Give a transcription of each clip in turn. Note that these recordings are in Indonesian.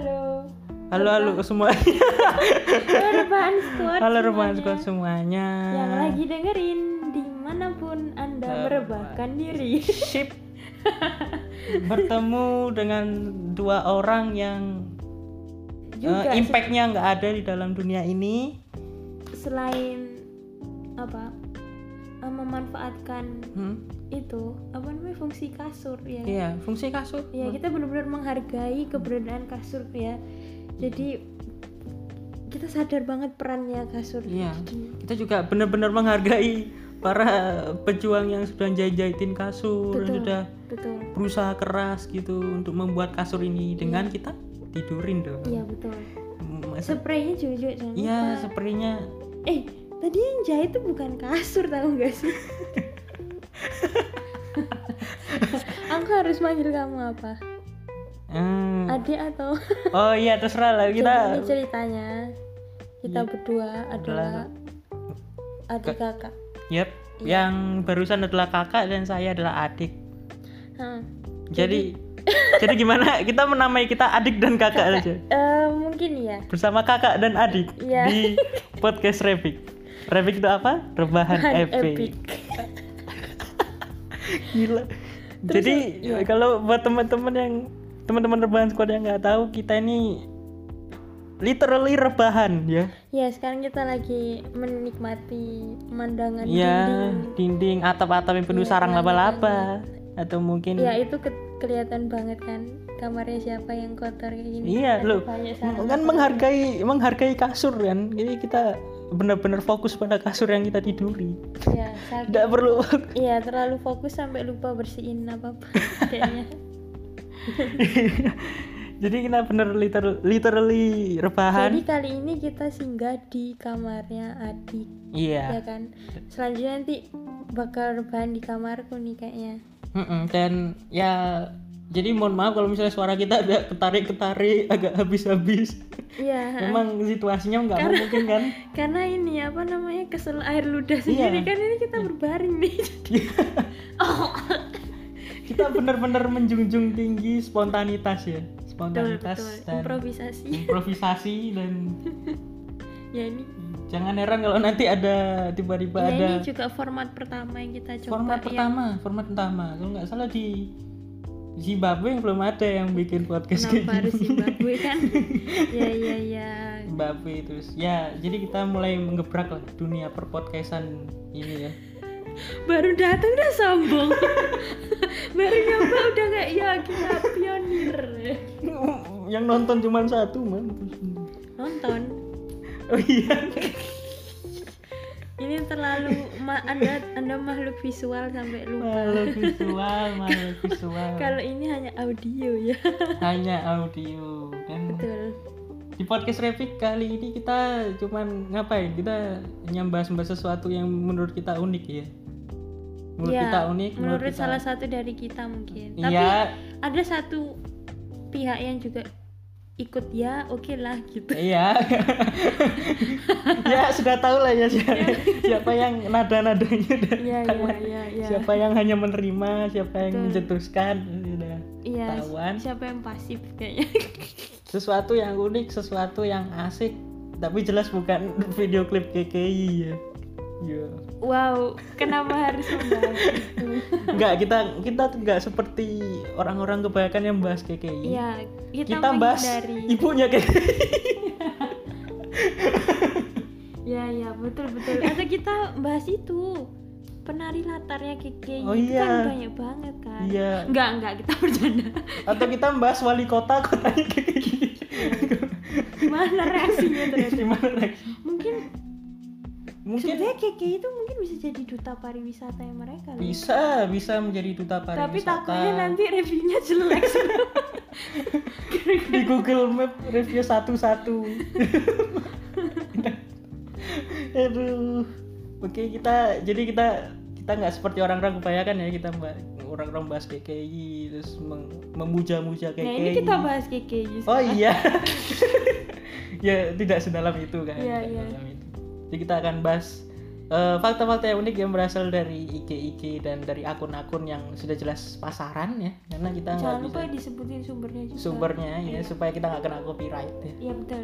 halo. Halo halo semuanya. Halo rebahan squad. Halo rebahan semuanya. squad semuanya. Yang lagi dengerin di mana pun anda Eh, merebahkan diri. Sip. Bertemu dengan dua orang yang Juga eh, impactnya nggak ada di dalam dunia ini. selain apa eh, memanfaatkan Hmm? itu apa namanya fungsi kasur ya. Iya, fungsi kasur. Ya kita benar-benar menghargai keberadaan kasur ya. Jadi kita sadar banget perannya kasur. Iya. Kita juga benar-benar menghargai para pejuang yang sudah jahit-jahitin kasur, yang Betul. sudah betul. berusaha keras gitu untuk membuat kasur ini dengan kita tidurin dong. Iya betul. Masa- Spraynya juga jangan Iya, sepertinya Eh, tadi yang jahit itu bukan kasur tahu nggak sih? Aku harus manggil kamu apa? Hmm. Adik atau? Oh iya terserah lah Jadi kita. ini ceritanya kita Iya. berdua adalah adik kakak. Yep. Iya. Yang barusan adalah kakak dan saya adalah adik. Hah. Jadi jadi gimana kita menamai kita adik dan kakak aja Eh, mungkin ya. bersama kakak dan adik Iya. di podcast Revik. Revik itu apa? Rebahan Bahan epic. epic. Gila. Terus, Jadi iya. kalau buat teman-teman yang teman-teman rebahan squad yang nggak tahu kita ini literally rebahan ya. Ya sekarang kita lagi menikmati pemandangan Ya, dinding. dinding atap-atap yang penuh Iya, sarang laba-laba atau mungkin Ya itu ke- kelihatan banget kan kamarnya siapa yang kotor kayak gini. Iya loh, kan menghargai menghargai kasur kan. Jadi kita benar-benar fokus pada kasur yang kita tiduri. Ya, saking- Tidak perlu. Iya terlalu fokus sampai lupa bersihin apa apa kayaknya. Jadi kita bener liter- literally rebahan. Jadi kali ini kita singgah di kamarnya adik, ya Iya. kan. Selanjutnya nanti bakal rebahan di kamarku nih kayaknya. Mm-mm, Dan ya jadi mohon maaf kalau misalnya suara kita agak ketarik-ketarik, agak habis-habis. Iya. Memang situasinya nggak mungkin kan? Karena ini apa namanya kesel air ludah sendiri Iya. kan ini kita berbaring nih. kita benar-benar menjunjung tinggi spontanitas ya, betul spontanitas betul. dan Improvisasi. improvisasi dan ya ini. jangan heran kalau nanti ada tiba-tiba Ya ada ini juga format pertama yang kita coba. format yang- pertama format pertama kalau nggak salah di Zimbabwe yang belum ada yang bikin podcast Kenapa kayak harus gini Zimbabwe kan? ya ya ya. Zimbabwe terus ya jadi kita mulai mengebrak lah dunia perpodcastan ini ya Baru datang udah sombong. Baru nyoba udah kayak ya kita pionir. yang nonton cuma satu man Nonton. oh iya Ini terlalu ma- anda anda makhluk visual sampai lupa. makhluk visual makhluk visual Kalau ini hanya audio ya. hanya audio kan Betul. di podcast Revik kali ini kita cuman ngapain kita nyambas bahas sesuatu yang menurut kita unik ya menurut Ya, kita unik menurut kita salah satu dari kita mungkin. Tapi iya ada satu pihak yang juga ikut ya, oke lah gitu. iya ya sudah tahu lah ya siapa, siapa yang nada nadanya dan Iya iya iya iya. siapa yang hanya menerima siapa yang Betul. mencetuskan sudah Iya. ketahuan. Siapa yang pasif kayaknya. sesuatu yang unik sesuatu yang asik tapi jelas bukan video klip KKI ya ya wow, kenapa harus membahas itu? Enggak, kita kita tuh enggak seperti orang-orang kebanyakan yang bahas KKI. Iya, kita, kita bahas menghindari. ibunya KKI. Ya ya betul betul. Atau kita bahas itu penari latarnya Keke Oh, itu iya. kan banyak banget kan. Iya. Enggak enggak kita bercanda. Atau kita bahas wali kota kotanya KKI. Gimana reaksinya ternyata? Gimana reaksi? Mungkin Mungkin sebenarnya Keke itu mungkin bisa jadi duta pariwisata yang mereka loh. bisa bisa menjadi duta pariwisata. Tapi takutnya nanti reviewnya jelek di Google Map review satu-satu. Aduh. Oke kita jadi kita kita nggak seperti orang-orang kebanyakan ya kita mbak orang-orang bahas KKI terus memuja-muja KKI. Nah ini kita bahas Keke Oh iya. ya tidak sedalam itu kan. Iya, iya. Itu. Jadi kita akan bahas eh, fakta-fakta yang unik yang berasal dari IG-IG dan dari akun-akun yang sudah jelas pasaran ya karena kita jangan bisa lupa disebutin sumbernya juga sumbernya ya supaya kita nggak kena copyright ya iya betul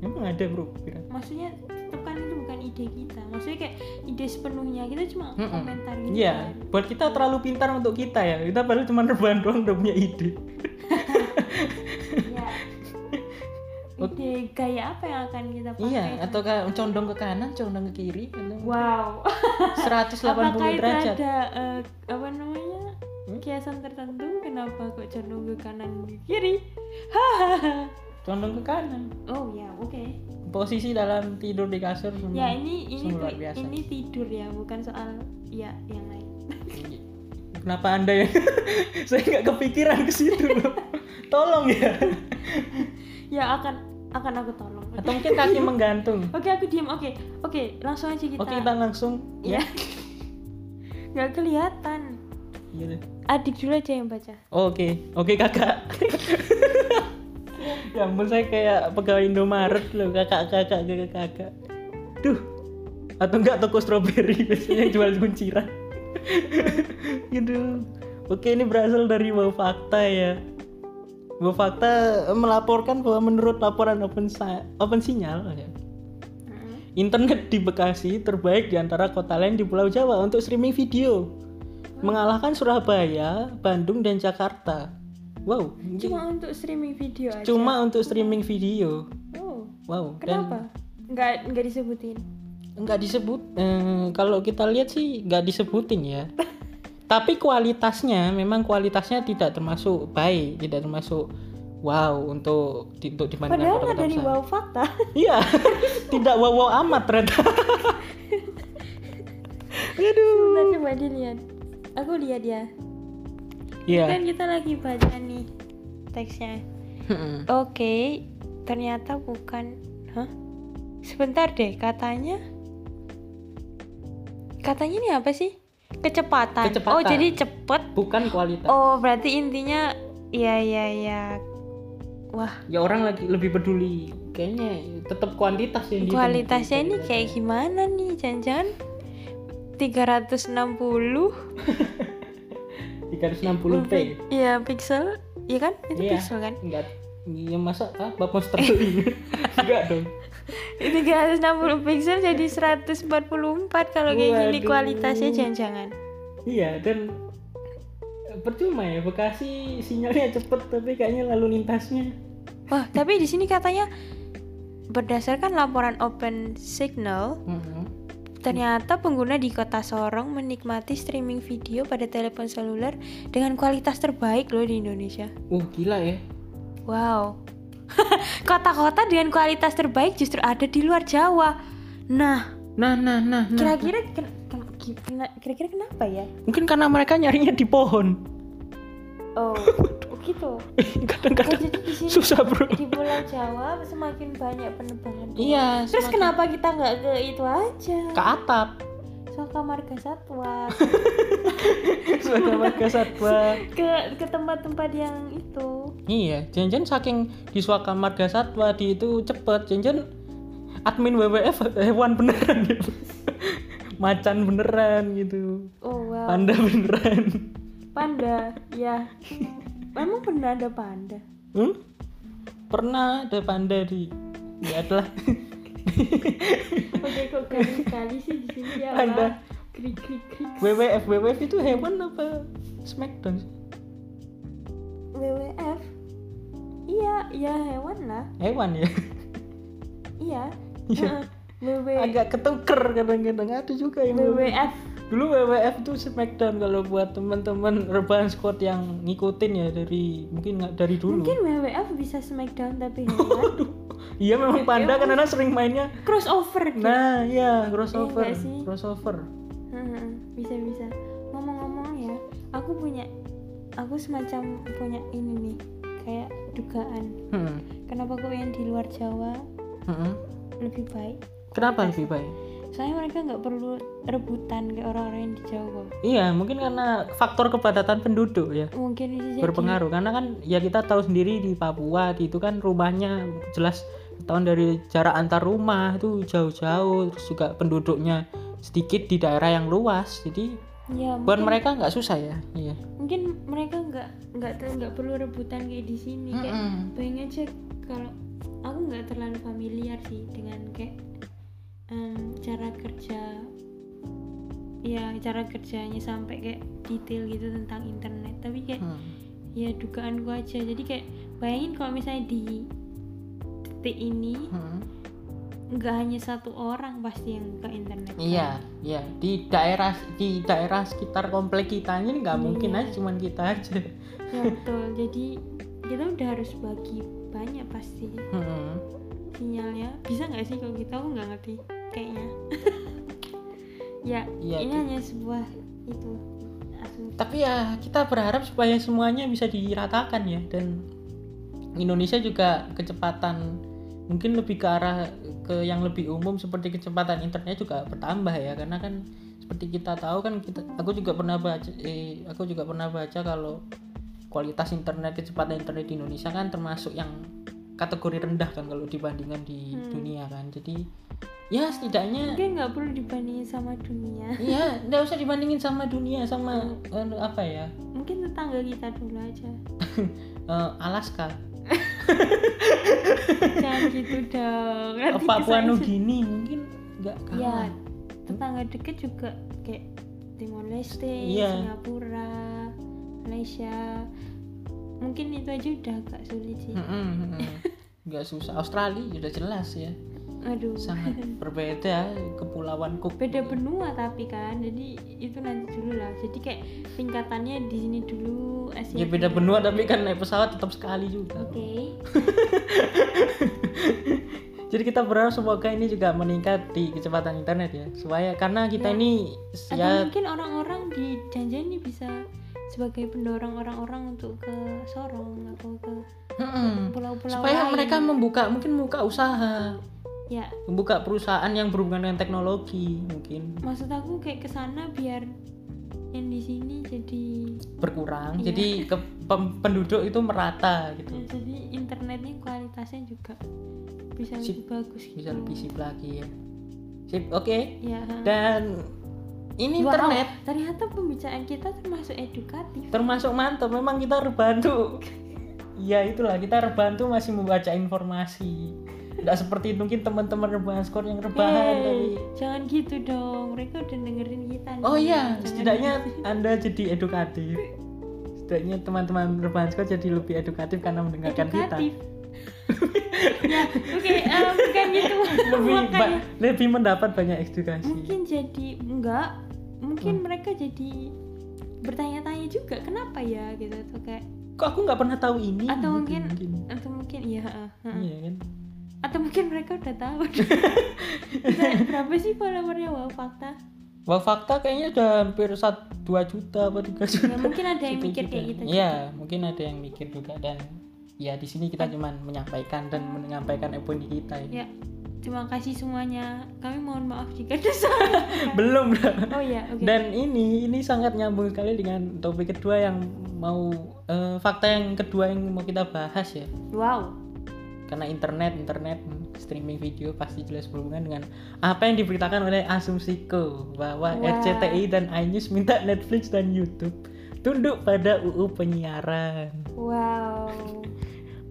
emang ada bro copyright maksudnya tetap kan itu bukan ide kita maksudnya kayak ide sepenuhnya kita cuma Mm-mm. komentar gitu Iya, kan buat kita terlalu pintar untuk kita ya. Kita baru cuma rebahan doang udah punya ide. Ide gaya apa yang akan kita pakai Iya, atau kayak condong ke kanan, condong ke kiri, wow 180 apakah itu derajat. ada eh, apa namanya Hmm? kiasan tertentu kenapa kok condong ke kanan ke kiri Condong ke kanan. oh ya oke Posisi dalam tidur di kasur. memang ya ini ini biasa. ini tidur ya bukan soal ya yang lain Kenapa anda ya? Saya nggak kepikiran ke situ. Tolong ya. ya akan akan aku tolong Atau mungkin kaki menggantung. oke aku diam oke oke langsung aja kita Oke, kita langsung. ya nggak kelihatan Iya deh. adik dulu aja yang baca Oke, oke kakak. ya ampun saya kayak pegawai Indomaret loh kakak kakak kakak kakak. Duh, atau enggak toko stroberi biasanya jual kunciran. gitu. Oke ini berasal dari Wow Fakta ya. Wow Fakta melaporkan bahwa menurut laporan Open, Sa- Open Sinyal ya, internet di Bekasi terbaik di antara kota lain di Pulau Jawa untuk streaming video. Mengalahkan Surabaya, Bandung, dan Jakarta. Wow, cuma untuk streaming video aja cuma untuk streaming video. oh Wow, kenapa nggak nggak disebutin dan nggak disebut. eh, kalau kita lihat sih nggak disebutin ya. Tapi kualitasnya, memang kualitasnya tidak termasuk baik, tidak termasuk wow untuk di, untuk dibandingkan padahal kota-kota nggak dari wow fakta. Iya, tidak wow wow amat ternyata. Aduh. Sebentar coba dilihat. Aku lihat ya. Iya. kan kita lagi baca nih teksnya. Oke ternyata bukan. Hah? Sebentar deh katanya. Katanya ini apa sih kecepatan, Kecepatan. oh jadi cepet Bukan kualitas. oh berarti intinya ya ya ya wah Ya orang lagi lebih peduli kayaknya tetap kuantitas yang kualitasnya ini kayak gimana nih jangan-jangan 360 360p. Iya pixel, iya kan? Itu Iya. pixel kan? Enggak. Iya masa apa monster Enggak dong. 360 pixel jadi 144 kalau kayak gini kualitasnya jangan-jangan. Iya dan percuma ya Bekasi sinyalnya cepet tapi kayaknya lalu lintasnya Wah, tapi di sini katanya berdasarkan laporan Open Signal, Mm-mm. ternyata pengguna di Kota Sorong menikmati streaming video pada telepon seluler dengan kualitas terbaik loh di Indonesia. Uh gila ya. Wow. Kota-kota dengan kualitas terbaik justru ada di luar Jawa. Nah, Nah nah nah. nah. kira-kira kena- kira-kira kenapa ya? Mungkin karena mereka nyarinya di pohon. Oh, gitu. Kadang-kadang sini susah bro. di Pulau Jawa semakin banyak penebangan. pohon. Iya. Terus semakin- kenapa kita nggak ke itu aja? Ke atap. Soka Marga Satwa Sebagai warga satwa. ke ke tempat-tempat yang itu. Iya, jangan saking di Suaka Marga Satwa di itu cepet, jangan admin WWF hewan beneran gitu. Macan beneran gitu. Oh wow. Panda beneran. Panda, ya. Memang pernah ada panda. Hmm? Pernah ada panda di ya adalah Oke kok kali kali sih di sini ya. Panda. Pak. Krik krik krik. WWF WWF itu hewan apa Smackdown? WWF. Iya, iya hewan lah. Hewan ya. Iya. Iya. Heeh. WW Agak ketuker kadang-kadang ada juga yang WWF. Dulu WWF tuh Smackdown kalau buat teman-teman rebahan squad yang ngikutin ya dari mungkin nggak dari dulu. Mungkin WWF bisa Smackdown tapi. Iya memang panda karena sering mainnya. crossover gitu. Nah, iya crossover, Iya nggak sih? crossover. Bisa bisa. Ngomong-ngomong ya, aku punya aku semacam punya ini nih kayak dugaan. Hmm. Kenapa kok yang di luar Jawa hmm. lebih baik? Kenapa lebih baik? Soalnya mereka nggak perlu rebutan kayak orang-orang yang di Jawa. Iya, mungkin karena faktor kepadatan penduduk ya Mungkin jadi. berpengaruh. Karena kan ya kita tahu sendiri di Papua itu kan rumahnya jelas tahun dari jarak antar rumah itu jauh-jauh terus juga penduduknya sedikit di daerah yang luas jadi ya buat mungkin, mereka nggak susah ya iya mungkin mereka nggak nggak nggak perlu rebutan kayak di sini kayak Mm-mm. bayangin aja kalau aku nggak terlalu familiar sih dengan kayak em, cara kerja ya cara kerjanya sampai kayak detail gitu tentang internet tapi kayak Hmm. ya dugaanku aja jadi kayak bayangin kalau misalnya di detik ini Hmm. nggak hanya satu orang pasti yang ke internet kan? Iya, iya di daerah di daerah sekitar komplek kita ini nggak mungkin Iya. aja cuman kita aja. ya betul jadi kita udah harus bagi banyak pasti Hmm. sinyalnya bisa nggak sih kalau gitu aku nggak ngerti kayaknya. Ya Iya, ini ki- hanya sebuah itu. Asumsi. Tapi ya kita berharap supaya semuanya bisa diratakan ya dan Indonesia juga kecepatan mungkin lebih ke arah ke yang lebih umum seperti kecepatan internet juga bertambah ya karena kan seperti kita tahu kan kita aku juga pernah baca eh, aku juga pernah baca kalau kualitas internet kecepatan internet di Indonesia kan termasuk yang kategori rendah kan kalau dibandingkan di Hmm. dunia kan. Jadi ya setidaknya mungkin nggak perlu dibandingin sama dunia. Iya, nggak usah dibandingin sama dunia sama eh, apa ya? Mungkin tetangga kita dulu aja. Eh, Alaska, jangan gitu dong. Nanti Papua Nugini mungkin nggak se- ya kalah. tetangga deket juga kayak Timor Leste Iya. Singapura Malaysia. Mungkin itu aja udah agak sulit sih. Nggak susah. Australia sudah jelas ya, aduh sangat berbeda kepulauan Cook. beda benua tapi kan jadi itu nanti dulu lah jadi kayak tingkatannya di sini dulu Asia Ya beda benua tapi kan naik pesawat tetap sekali juga. oke Jadi kita berharap semoga ini juga meningkat di kecepatan internet ya, supaya karena kita Ya. ini ya mungkin orang-orang di Janjan ini bisa sebagai pendorong orang-orang untuk ke Sorong atau ke pulau-pulau supaya lain. mereka membuka mungkin membuka usaha, ya membuka perusahaan yang berhubungan dengan teknologi mungkin. maksud aku kayak ke sana biar yang di sini jadi berkurang Iya. jadi ke penduduk itu merata gitu ya, jadi internetnya kualitasnya juga bisa Sip. lebih bagus gitu. bisa lebih sip lagi ya sip oke ya ha. dan ini Wow, internet ternyata pembicaraan kita termasuk edukatif termasuk mantap memang kita terbantu ya itulah kita terbantu masih membaca informasi tidak seperti mungkin teman-teman rebahan skor yang rebahan Hey, tapi jangan gitu dong mereka udah dengerin kita nih. oh iya Jangan setidaknya gitu. anda jadi edukatif setidaknya teman-teman rebahan skor jadi lebih edukatif karena mendengarkan kita edukatif ya oke eh, bukan gitu lebih Makanya, ba- lebih mendapat banyak edukasi mungkin jadi enggak mungkin Hmm. mereka jadi bertanya-tanya juga kenapa ya gitu atau kayak kok aku nggak pernah tahu ini Atau Gitu, mungkin- mungkin. atau mungkin iya ha. iya kan atau mungkin mereka udah tahu. Berapa sih followernya? Wow fakta. Wah fakta kayaknya udah hampir satu dua juta apa tiga juta. ya mungkin ada yang mikir kayak gitu Iya, mungkin ada yang mikir juga dan ya di sini kita cuman menyampaikan dan menyampaikan opini kita ya. ya terima kasih semuanya. Kami mohon maaf jika ada salah. Belum. Oh ya oke. Dan ini ini sangat nyambung sekali dengan topik kedua yang mau eh, fakta yang kedua yang mau kita bahas ya. wow Karena internet, internet hmm, streaming video pasti jelas berhubungan dengan apa yang diberitakan oleh Asumsiko bahwa Wah. RCTI dan iNews minta Netflix dan YouTube tunduk pada UU penyiaran. wow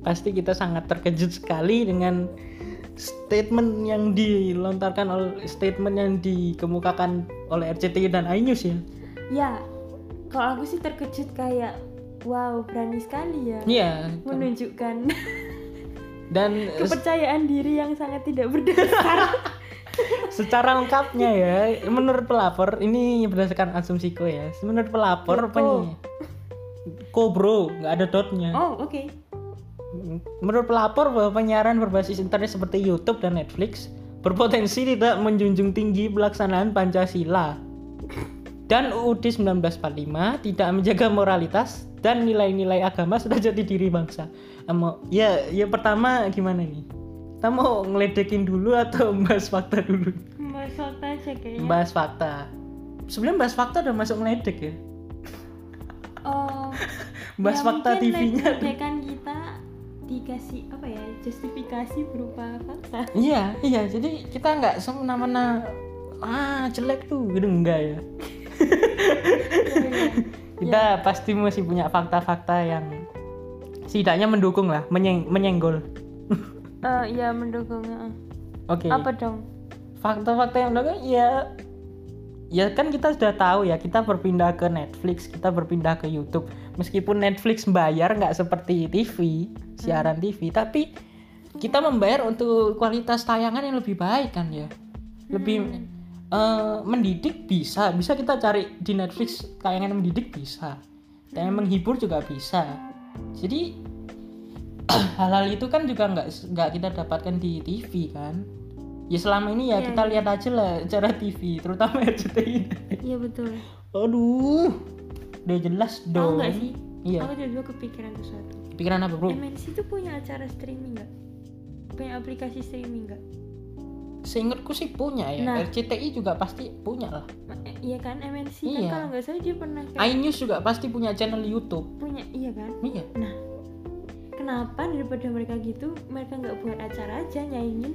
Pasti kita sangat terkejut sekali dengan statement yang dilontarkan oleh statement yang dikemukakan oleh RCTI dan iNews ya. Ya, kalau aku sih terkejut kayak wow berani sekali ya Iya. menunjukkan Dan kepercayaan diri yang sangat tidak berdasar. secara lengkapnya ya, menurut pelapor ini berdasarkan asumsiku ya. Menurut pelapor Koko. penyi Kobro, nggak ada dotnya. oh oke. Menurut pelapor bahwa penyiaran berbasis internet seperti YouTube dan Netflix berpotensi tidak menjunjung tinggi pelaksanaan Pancasila. Dan UUD 1945 tidak menjaga moralitas dan nilai-nilai agama sudah jadi diri bangsa. Emo, ya, ya pertama gimana nih? Kita mau ngeledekin dulu atau bahas fakta dulu? Mas Sota aja kayaknya. Bahas fakta. Sebenarnya bahas fakta udah masuk ngeledek ya. Oh. Bahas ya fakta TV-nya. ledekan kita dikasih apa ya justifikasi berupa fakta. Iya, iya. Jadi kita nggak semena-mena ah jelek tuh gitu enggak ya kita pasti masih punya fakta-fakta yang setidaknya mendukung lah menyeng menyenggol. Eh, ya mendukung oke. Apa dong? Fakta-fakta yang mendukung ya ya kan kita sudah tahu ya kita berpindah ke Netflix kita berpindah ke YouTube. Meskipun Netflix bayar nggak seperti TV siaran TV tapi kita membayar untuk kualitas tayangan yang lebih baik kan ya. Lebih eh, mendidik bisa. Bisa kita cari di Netflix tayangan yang mendidik bisa. Tayangan menghibur juga bisa. Jadi hal-hal itu kan juga nggak nggak kita dapatkan di TV kan? Ya selama ini ya Iya, kita lihat aja lah cara TV terutama RCTI iya betul. Aduh udah jelas tahu dong. nggak sih? Iya. Aku tiba-tiba kepikiran sesuatu. Pikiran apa bro? MNC itu punya acara streaming nggak? Punya aplikasi streaming nggak seingatku sih punya ya Nah. RCTI juga pasti punya lah eh, iya kan MNC Iya. kan kalau nggak salah dia pernah kayak iNews juga pasti punya channel YouTube punya iya kan iya nah kenapa daripada mereka gitu mereka nggak buat acara aja nyaingin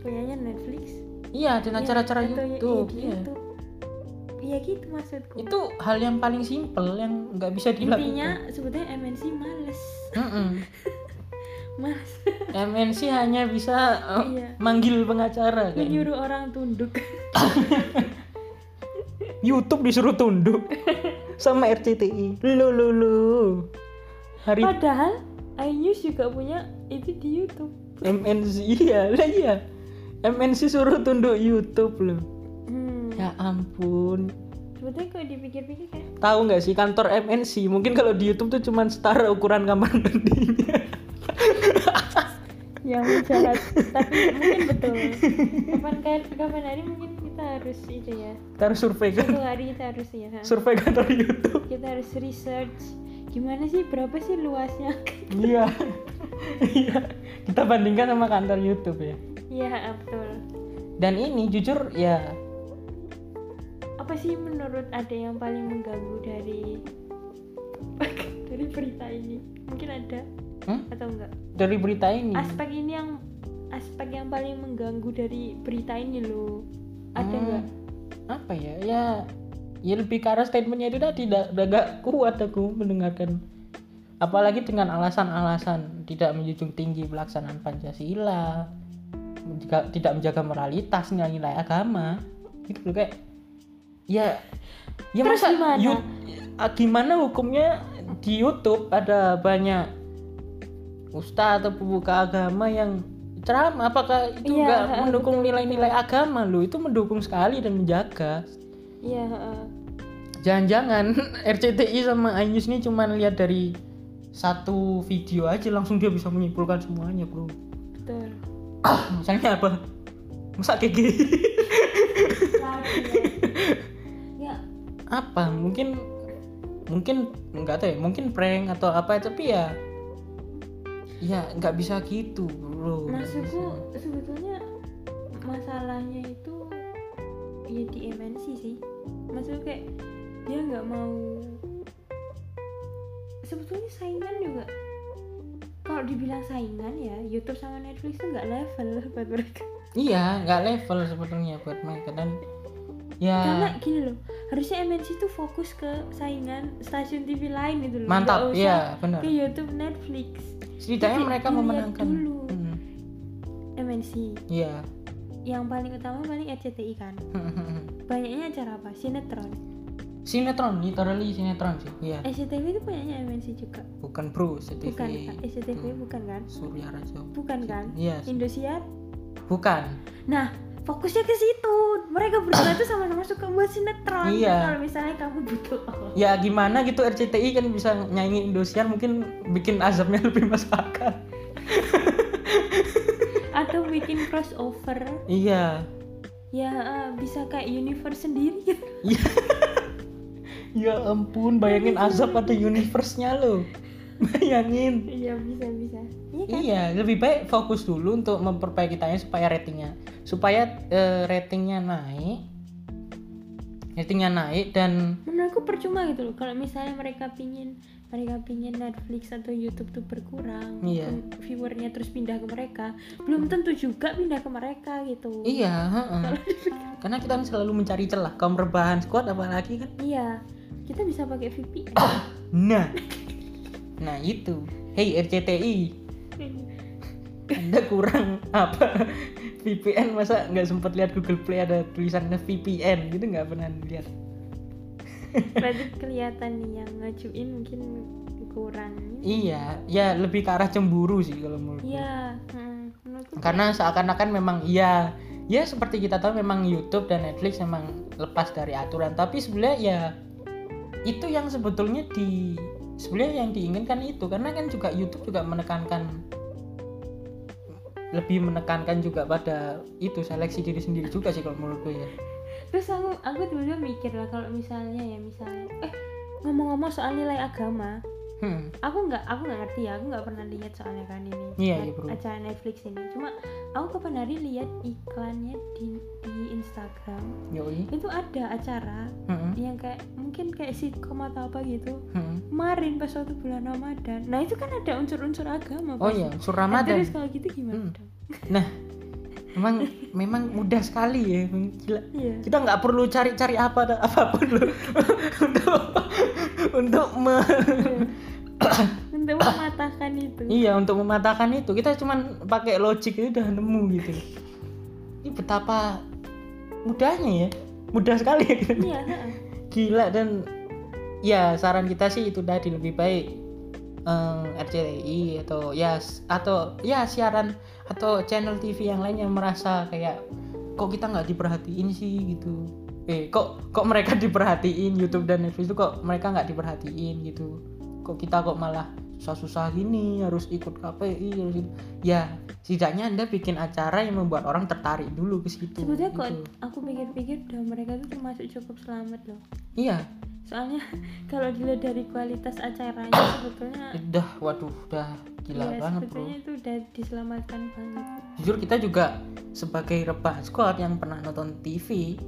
punyanya Netflix iya dan Iya, acara-acara ya- YouTube iya, di iya. YouTube. iya gitu maksudku itu hal yang paling simpel yang nggak bisa intinya dilakukan sebetulnya MNC males Mm-mm. males MNC hanya bisa uh, Iya. manggil pengacara kayaknya. menyuruh orang tunduk. YouTube disuruh tunduk. Sama RCTI lu lu lu. Hari padahal iNews juga punya itu di YouTube. MNC iya lah iya. MNC suruh tunduk YouTube loh. Hmm. ya ampun. Sebetulnya kalau dipikir-pikir kayak tahu nggak sih kantor MNC mungkin kalau di YouTube tuh cuman setara ukuran kamar mandinya yang jahat. Tapi mungkin betul. Kapan kan kapan hari mungkin kita harus itu ya. Kita harus survei kan? Satu hari kita harus ya. Survei kantor YouTube. Kita harus research. Gimana sih berapa sih luasnya? Iya. Iya. Kita bandingkan sama kantor YouTube ya. Iya betul. Dan ini jujur ya. Apa sih menurut ada yang paling mengganggu dari dari berita ini? Mungkin ada hmm? atau enggak? Dari berita ini? Aspek ini yang aspek yang paling mengganggu dari berita ini loh. Ada Hmm, enggak? Apa ya? Ya ya lebih ke arah statementnya itu tadi tidak agak kuat aku mendengarkan. Apalagi dengan alasan-alasan tidak menjunjung tinggi pelaksanaan pancasila juga tidak menjaga moralitas nilai-nilai agama. Gitu loh kayak ya ya Terus masa gimana? Yu- ah, gimana hukumnya di YouTube ada banyak ustadz atau pembuka agama yang ceramah? Apakah itu Iya, nggak ha, mendukung nilai-nilai agama? Lo itu mendukung sekali dan menjaga. Iya heeh. jangan-jangan RCTI sama iNews ini cuma lihat dari satu video aja langsung dia bisa menyimpulkan semuanya bro. Betul. Misalnya apa? Masa kayak gini ya. Apa? Mungkin mungkin nggak tahu ya mungkin prank atau apa tapi ya ya nggak bisa gitu bro. Maksudku sebetulnya masalahnya itu ya di MNC sih. Maksudnya kayak dia nggak mau sebetulnya saingan juga. Kalau dibilang saingan ya YouTube sama Netflix tuh nggak level buat mereka. Iya nggak level sebetulnya buat mereka. Dan karena ya gini loh harusnya MNC tuh fokus ke saingan stasiun TV lain gitu loh. Mantap iya benar. ke YouTube Netflix. Setidaknya Jadi, mereka memenangkan. dulu. Hmm, MNC iya. Yang paling utama paling RCTI kan. Banyaknya acara apa? Sinetron. Sinetron literally sinetron sih iya. SCTV itu punyanya MNC juga. Bukan bro CTV bukan kan? SCTV Hmm. bukan kan? Surya Raja. Bukan kan? Iya Indosiar? Bukan. Nah fokusnya ke situ. Mereka berdua tuh sama-sama suka buat sinetron. Iya. kalau misalnya kamu butuh ya gimana gitu RCTI kan bisa nyanyi Indosiar mungkin bikin azabnya lebih masuk akal atau bikin crossover. Iya. Ya eh, bisa kayak universe sendiri gitu. Iya. ya ampun bayangin azab ada universe-nya loh. Bayangin. Iya bisa bisa iya kan? Iya, lebih baik fokus dulu untuk memperbaiki tanya supaya ratingnya, supaya eh, ratingnya naik. ratingnya naik dan menurutku percuma gitu loh. Kalau misalnya mereka pingin mereka pingin Netflix atau YouTube tuh berkurang Iya. viewernya terus pindah ke mereka belum tentu juga pindah ke mereka gitu. Iya karena kita kan selalu mencari celah kaum rebahan squad apalagi kan. Iya kita bisa pakai VPN nah. Nah itu. Hey RCTI anda kurang apa? VPN masa nggak sempat lihat Google Play ada tulisannya VPN gitu nggak pernah lihat berarti kelihatan nih yang ngajuin mungkin kurang iya ya lebih ke arah cemburu sih kalau menurut iya hmm, menurutku karena seakan-akan memang iya. Ya seperti kita tahu memang YouTube dan Netflix memang lepas dari aturan. Tapi sebenarnya ya itu yang sebetulnya di sebenarnya yang diinginkan itu karena kan juga YouTube juga menekankan lebih menekankan juga pada itu seleksi diri sendiri juga sih kalau menurut gue ya. Terus aku aku tiba-tiba mikir lah kalau misalnya ya misalnya eh ngomong-ngomong soal nilai agama hmm. aku nggak aku nggak ngerti ya aku nggak pernah lihat soalnya kan ini. Iya, Net- iya, bro. acara Netflix ini. Cuma aku kapan hari lihat iklannya di di Instagram. Yoi. Itu ada acara Hmm, yang kayak mungkin kayak sitcom atau apa gitu. Hmm. kemarin pas waktu bulan Ramadan. Nah itu kan ada unsur-unsur agama oh pas- iya sur Nah, Ramadan terus kalau gitu gimana Hmm. dong? Nah memang memang mudah sekali ya. Gila. Iya. Kita nggak perlu cari-cari apa apa pun loh. Untuk untuk me- untuk mematahkan itu. Iya untuk mematahkan itu. Kita cuman pakai logik itu udah nemu gitu. Ini betapa mudahnya ya. Mudah sekali. Ya gitu. iya gila dan ya saran kita sih itu tadi lebih baik eh, RCTI atau ya atau ya siaran atau channel TV yang lain yang merasa kayak kok kita nggak diperhatiin sih? gitu. Eh kok kok mereka diperhatiin? YouTube dan Netflix itu kok mereka nggak diperhatiin gitu kok kita kok malah susah-susah gini harus ikut KPI harus itu. ya setidaknya anda bikin acara yang membuat orang tertarik dulu ke situ sebetulnya kok gitu. aku pikir-pikir udah mereka tuh termasuk cukup selamat loh iya soalnya kalau dilihat dari kualitas acaranya sebetulnya udah waduh udah gila ya, banget bro sebetulnya itu udah diselamatkan banget jujur kita juga sebagai rebahan squad yang pernah nonton TV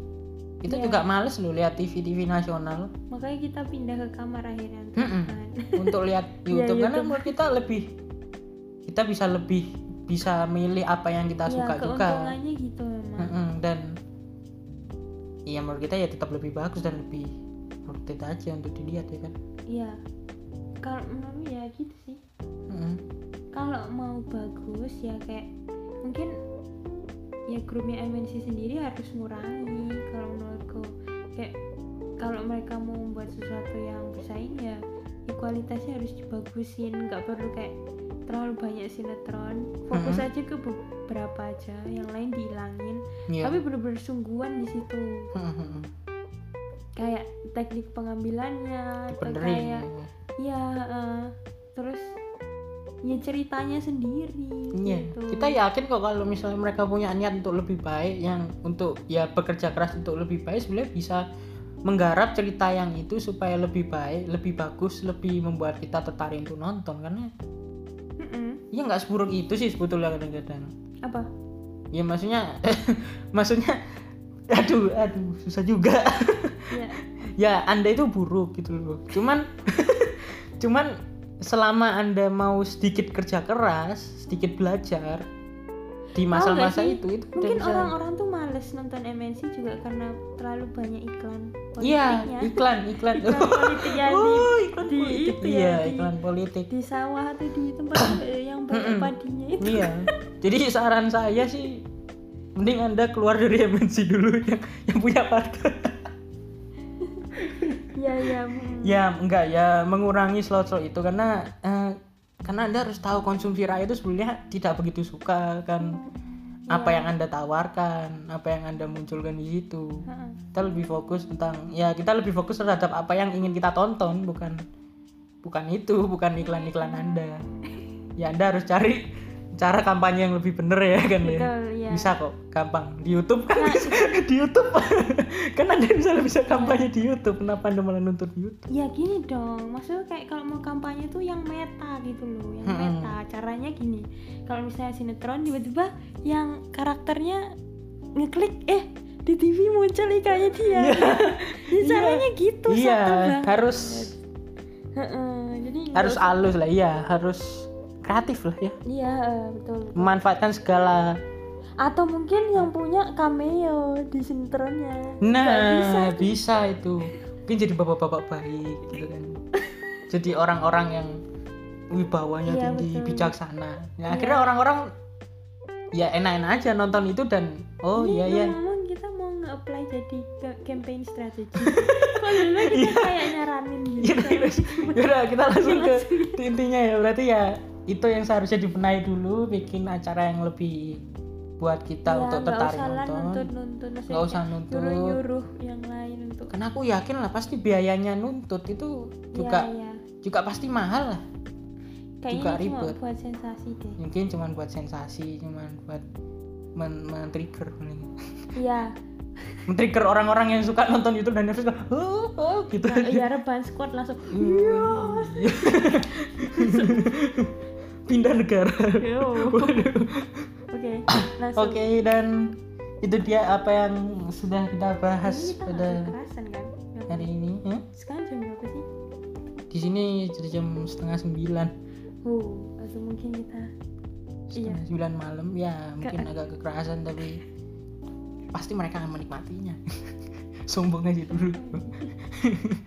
itu Iya. juga males loh lihat TV TV nasional makanya kita pindah ke kamar akhirnya untuk Mm-mm. makan. untuk lihat YouTube karena YouTube. menurut kita lebih kita bisa lebih bisa milih apa yang kita ya suka juga gitu memang dan iya menurut kita ya tetap lebih bagus dan lebih worth it aja untuk dilihat ya kan iya kalau menurut ya gitu sih Mm-mm. kalau mau bagus ya kayak mungkin ya grupnya MNC sendiri harus ngurangi. Kalau menurutku kayak kalau mereka mau membuat sesuatu yang bersaing ya, ya kualitasnya harus dibagusin. Nggak perlu kayak terlalu banyak sinetron. Fokus Mhm. aja ke beberapa aja yang lain dihilangin. Iya. tapi bener-bener sungguhan di situ. Mm-mm. kayak teknik pengambilannya atau kayak ya terus ya ceritanya sendiri Iya, gitu. kita yakin kok kalau misalnya mereka punya niat untuk lebih baik, yang untuk ya bekerja keras untuk lebih baik, sebenarnya bisa menggarap cerita yang itu supaya lebih baik, lebih bagus, lebih membuat kita tertarik untuk nonton. Karena ya nggak seburuk itu sih sebetulnya kadang-kadang. apa Ya maksudnya, maksudnya, aduh, aduh, susah juga. ya ya anda itu buruk gitu loh. Cuman, cuman selama anda mau sedikit kerja keras, sedikit belajar di masa-masa sih? itu, itu mungkin bisa- orang-orang tuh males nonton MNC juga karena terlalu banyak iklan Iya, iklan, iklan. iklan politik ya di, Oh, iklan di politik. itu ya, Iya, di- iklan politik. di sawah atau di tempat yang banyak padinya itu Iya. Jadi saran saya sih mending Anda keluar dari MNC dulu yang yang punya partai. Ya ya mm. ya, enggak ya mengurangi slot-slot itu karena eh, karena Anda harus tahu konsumsi rakyat itu sebenarnya tidak begitu suka kan apa Iya. yang Anda tawarkan, apa yang Anda munculkan di situ. Heeh. Kita lebih fokus tentang ya kita lebih fokus terhadap apa yang ingin kita tonton bukan bukan itu, bukan iklan-iklan Anda. Ya Anda harus cari cara kampanye yang lebih bener ya kan ya. betul ya Bisa kok, gampang. Di YouTube kan Nah, bisa. di YouTube kan Anda bisa bisa kampanye di YouTube. Kenapa Anda malah nuntut di YouTube? ya gini dong maksudnya kayak kalau mau kampanye tuh yang meta gitu loh yang Mm-mm. meta caranya gini kalau misalnya sinetron tiba-tiba yang karakternya ngeklik eh di TV muncul ikannya dia ya, caranya gitu iya harus Heeh, jadi nggak harus halus lah iya harus kreatif lah ya. Iya heeh, betul memanfaatkan segala atau mungkin yang punya cameo di sinetronnya. Nah bisa bisa, itu. Mungkin jadi bapak-bapak baik gitu kan. Jadi orang-orang yang wibawanya Iya, tinggi betul. bijaksana. Ya Iya. akhirnya orang-orang ya enak-enak aja nonton itu dan oh Ini iya iya. ngomong kita mau nge-apply jadi ke- campaign strategi kok dulu kita kayak nyaranin gitu. Iya, Yaudah, kita langsung ke intinya ya. Berarti ya itu yang seharusnya dibenahi dulu bikin acara yang lebih buat kita Ya, untuk tertarik usah nonton. nuntut-nuntut Maksudnya nggak usah nuntut. nyuruh-nyuruh yang lain untuk karena aku yakin lah pasti biayanya nuntut itu juga ya, ya. juga pasti mahal lah. Kayaknya juga cuma ribet. buat sensasi deh. Mungkin cuman buat sensasi cuman buat men men-trigger. Iya. Men-trigger orang-orang yang suka nonton itu dan harus oh, oh, gitu. Nah, iya rebahan squad langsung Iya. pindah negara Yo. oke langsung Oke dan itu dia apa yang sudah kita bahas kita pada kan hari ini. ya. sekarang jam berapa sih Di sini sudah jam setengah sembilan, oh atau mungkin kita Iya. setengah sembilan malam ya mungkin agak kekerasan tapi pasti mereka akan menikmatinya. Sombong aja dulu.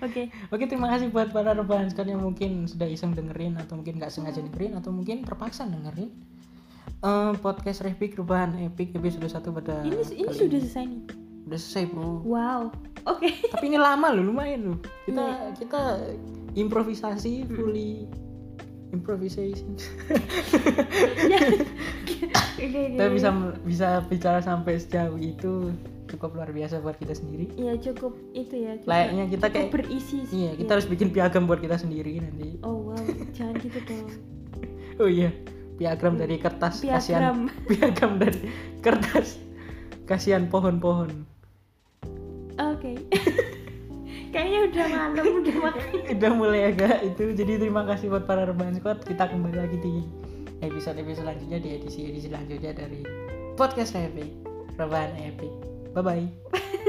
oke. Oke terima kasih buat para rebahan sekalian yang mungkin sudah iseng dengerin atau mungkin nggak sengaja dengerin atau mungkin terpaksa dengerin Eh, podcast Repik Rebahan Epic episode 1 pada ini ini sudah selesai nih? Udah selesai bro. Wow. Oke. Tapi ini lama loh lumayan loh. Kita Iya. kita improvisasi fully improvisation. Ya. kita bisa bisa bicara sampai sejauh itu cukup luar biasa buat kita sendiri. Ya cukup itu ya cukup, layaknya kita cukup kayak berisi sih. iya kita harus bikin piagam buat kita sendiri nanti. Oh wow jangan gitu dong. Oh iya piagam dari kertas kasihan. Piagam piagam dari kertas. Kasihan pohon-pohon. Oke. Kayaknya udah malam udah makan udah mulai agak itu jadi terima kasih buat para rebahan squad. Kita kembali lagi di episode episode selanjutnya di edisi edisi selanjutnya dari podcast Epic rebahan Epic Bye-bye.